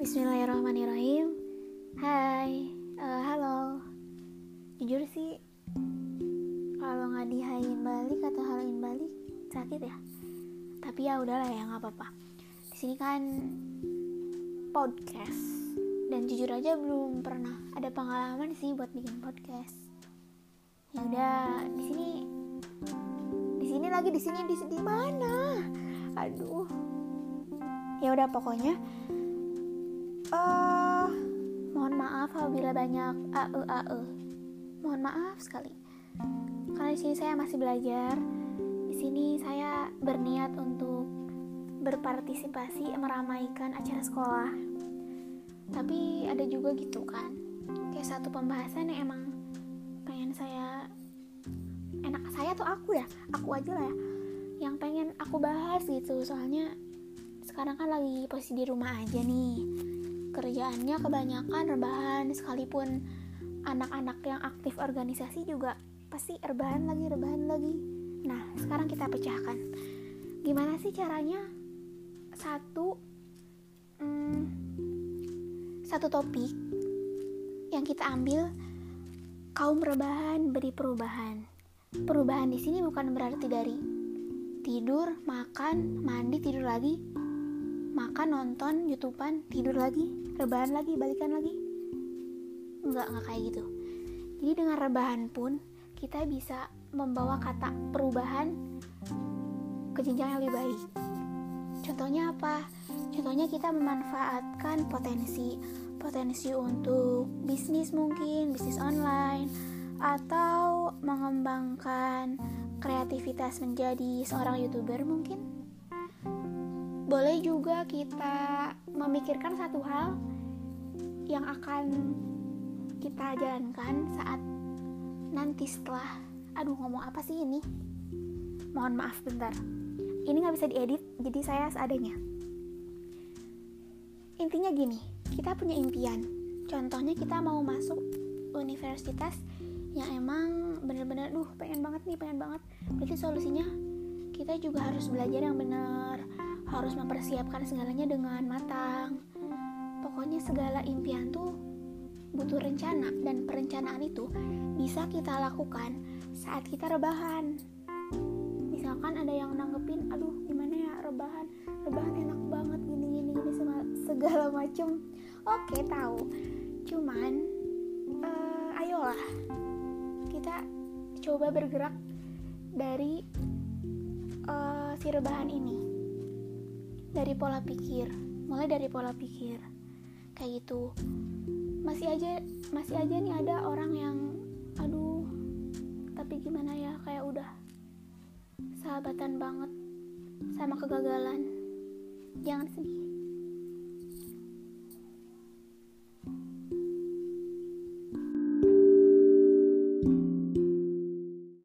Bismillahirrahmanirrahim. Hai, uh, halo. Jujur sih, kalau nggak dihain balik atau haluin balik sakit ya. Tapi ya udahlah ya nggak apa-apa. Di sini kan podcast dan jujur aja belum pernah ada pengalaman sih buat bikin podcast. Ya udah, di sini, di sini lagi di sini di mana? Aduh. Ya udah pokoknya uh, mohon maaf apabila banyak ae ae mohon maaf sekali. Karena di sini saya masih belajar. Di sini saya berniat untuk berpartisipasi meramaikan acara sekolah. Tapi ada juga gitu kan. Kayak satu pembahasan yang emang pengen saya enak saya tuh aku ya? Aku aja lah ya. Yang pengen aku bahas gitu. Soalnya sekarang kan lagi posisi di rumah aja nih kerjaannya kebanyakan rebahan sekalipun anak-anak yang aktif organisasi juga pasti rebahan lagi rebahan lagi. Nah sekarang kita pecahkan. Gimana sih caranya? Satu hmm, satu topik yang kita ambil kaum rebahan beri perubahan. Perubahan di sini bukan berarti dari tidur makan mandi tidur lagi makan nonton youtubean tidur lagi rebahan lagi balikan lagi. Nggak nggak kayak gitu. Jadi dengan rebahan pun kita bisa membawa kata perubahan ke jenjang yang lebih baik. Contohnya apa? Contohnya kita memanfaatkan potensi potensi untuk bisnis mungkin bisnis online atau mengembangkan kreativitas menjadi seorang youtuber mungkin boleh juga kita memikirkan satu hal yang akan kita jalankan saat nanti setelah aduh ngomong apa sih ini? Mohon maaf bentar. Ini nggak bisa diedit jadi saya seadanya. Intinya gini kita punya impian. Contohnya kita mau masuk universitas yang emang bener-bener duh pengen banget nih pengen banget. Berarti solusinya kita juga harus belajar yang benar harus mempersiapkan segalanya dengan matang. Pokoknya segala impian tuh butuh rencana dan perencanaan itu bisa kita lakukan saat kita rebahan. Misalkan ada yang nanggepin, aduh gimana ya rebahan, rebahan enak banget gini gini gini segala macem. Oke tahu, cuman uh, ayolah kita coba bergerak dari uh, si rebahan ini. Dari pola pikir. Mulai dari pola pikir. Kayak gitu. Masih aja masih aja nih ada orang yang aduh tapi gimana ya? Kayak udah sahabatan banget sama kegagalan. Jangan sedih